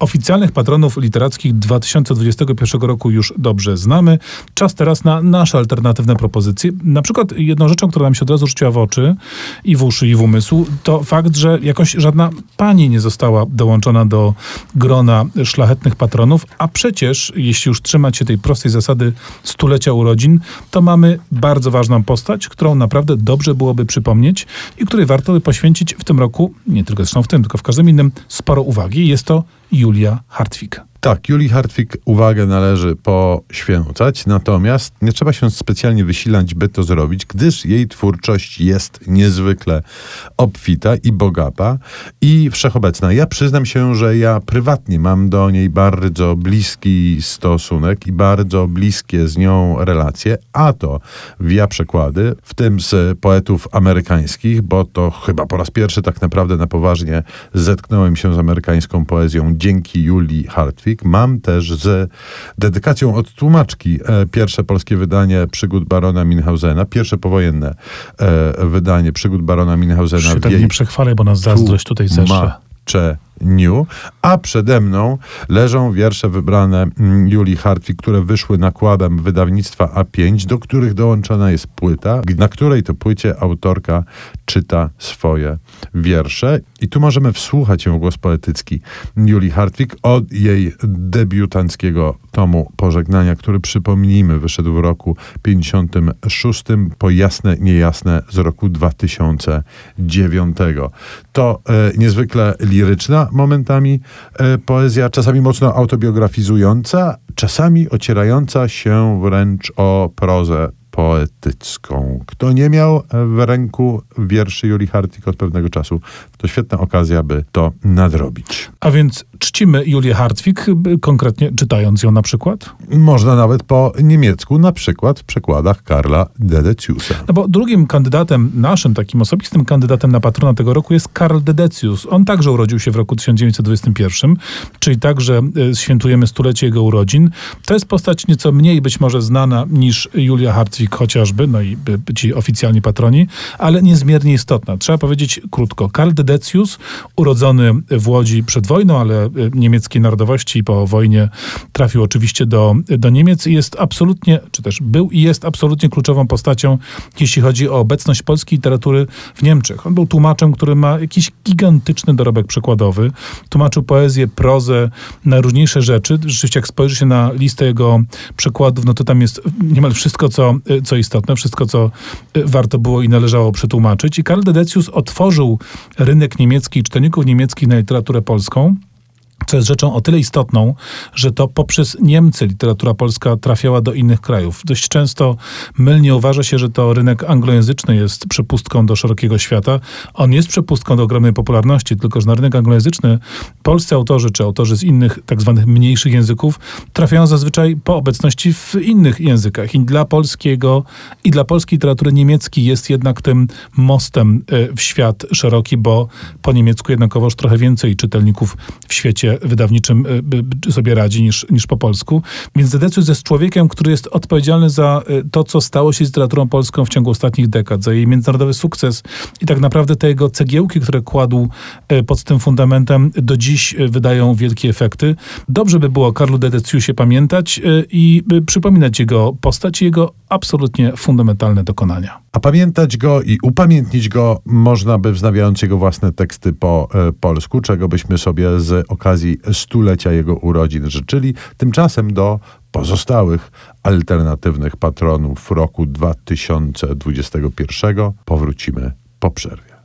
Oficjalnych patronów literackich 2021 roku już dobrze znamy. Czas teraz na nasze alternatywne propozycje. Na przykład jedną rzeczą, która nam się od razu rzuciła w oczy i w uszy i w umysł, to fakt, że jakoś żadna pani nie została dołączona do grona szlachetnych patronów, a przecież jeśli już trzymać się tej prostej zasady stulecia urodzin, to mamy bardzo ważną postać, którą naprawdę dobrze byłoby przypomnieć i której warto by poświęcić w tym roku, nie tylko zresztą w tym, tylko w każdym innym, sporo uwagi. Jest to Julia Hartwig. Tak, Julii Hartwig uwagę należy poświęcać, natomiast nie trzeba się specjalnie wysilać, by to zrobić, gdyż jej twórczość jest niezwykle obfita i bogata i wszechobecna. Ja przyznam się, że ja prywatnie mam do niej bardzo bliski stosunek i bardzo bliskie z nią relacje, a to via przekłady, w tym z poetów amerykańskich, bo to chyba po raz pierwszy tak naprawdę na poważnie zetknąłem się z amerykańską poezją dzięki Julii Hartwig. Mam też z dedykacją od tłumaczki e, pierwsze polskie wydanie przygód barona Minhausena, pierwsze powojenne e, wydanie przygód barona Minhausena. Się tak nie przechwalę, bo nas zazdrość tutaj zeszła. New, a przede mną leżą wiersze wybrane mm, Julii Hartwig, które wyszły nakładem wydawnictwa A5, do których dołączona jest płyta, na której to płycie autorka czyta swoje wiersze. I tu możemy wsłuchać się w głos poetycki Julii Hartwig od jej debiutanckiego tomu Pożegnania, który przypomnijmy wyszedł w roku 56 po jasne, niejasne z roku 2009. To e, niezwykle liryczna momentami e, poezja, czasami mocno autobiografizująca, czasami ocierająca się wręcz o prozę poetycką. Kto nie miał w ręku wierszy Julii Hartwig od pewnego czasu, to świetna okazja, by to nadrobić. A więc czcimy Julię Hartwig, konkretnie czytając ją na przykład? Można nawet po niemiecku, na przykład w przekładach Karla Dedeciusa. No bo drugim kandydatem, naszym takim osobistym kandydatem na patrona tego roku jest Karl Dedecius. On także urodził się w roku 1921, czyli także e, świętujemy stulecie jego urodzin. To jest postać nieco mniej być może znana niż Julia Hartwig chociażby, no i ci oficjalni patroni, ale niezmiernie istotna. Trzeba powiedzieć krótko. Karl Dedecius, urodzony w Łodzi przed wojną, ale e, niemieckiej narodowości po wojnie trafił oczywiście do, do Niemiec i jest absolutnie, czy też był i jest absolutnie kluczową postacią, jeśli chodzi o obecność polskiej literatury w Niemczech. On był tłumaczem, który ma jakiś gigantyczny dorobek przekładowy. Tłumaczył poezję, prozę, najróżniejsze rzeczy. Rzeczywiście jak spojrzy się na listę jego przekładów, no to tam jest niemal wszystko, co, co istotne, wszystko, co warto było i należało przetłumaczyć. I Karl Dedecius otworzył rynek niemiecki, czytelników niemieckich na literaturę polską co jest rzeczą o tyle istotną, że to poprzez Niemcy literatura polska trafiała do innych krajów. Dość często mylnie uważa się, że to rynek anglojęzyczny jest przepustką do szerokiego świata. On jest przepustką do ogromnej popularności, tylko że na rynek anglojęzyczny polscy autorzy czy autorzy z innych tak zwanych mniejszych języków trafiają zazwyczaj po obecności w innych językach. I dla polskiego i dla polskiej literatury niemiecki jest jednak tym mostem e, w świat szeroki, bo po niemiecku jednakowoż trochę więcej czytelników w świecie wydawniczym y, sobie radzi niż, niż po polsku. Więc Dedecius jest człowiekiem, który jest odpowiedzialny za y, to, co stało się z literaturą polską w ciągu ostatnich dekad, za jej międzynarodowy sukces i tak naprawdę te jego cegiełki, które kładł y, pod tym fundamentem, do dziś wydają wielkie efekty. Dobrze by było Karlu Dedeciusie pamiętać i przypominać jego postać i jego absolutnie fundamentalne dokonania. A pamiętać go i upamiętnić go można by wznawiając jego własne teksty po e, polsku, czego byśmy sobie z okazji stulecia jego urodzin życzyli. Tymczasem do pozostałych alternatywnych patronów roku 2021 powrócimy po przerwie.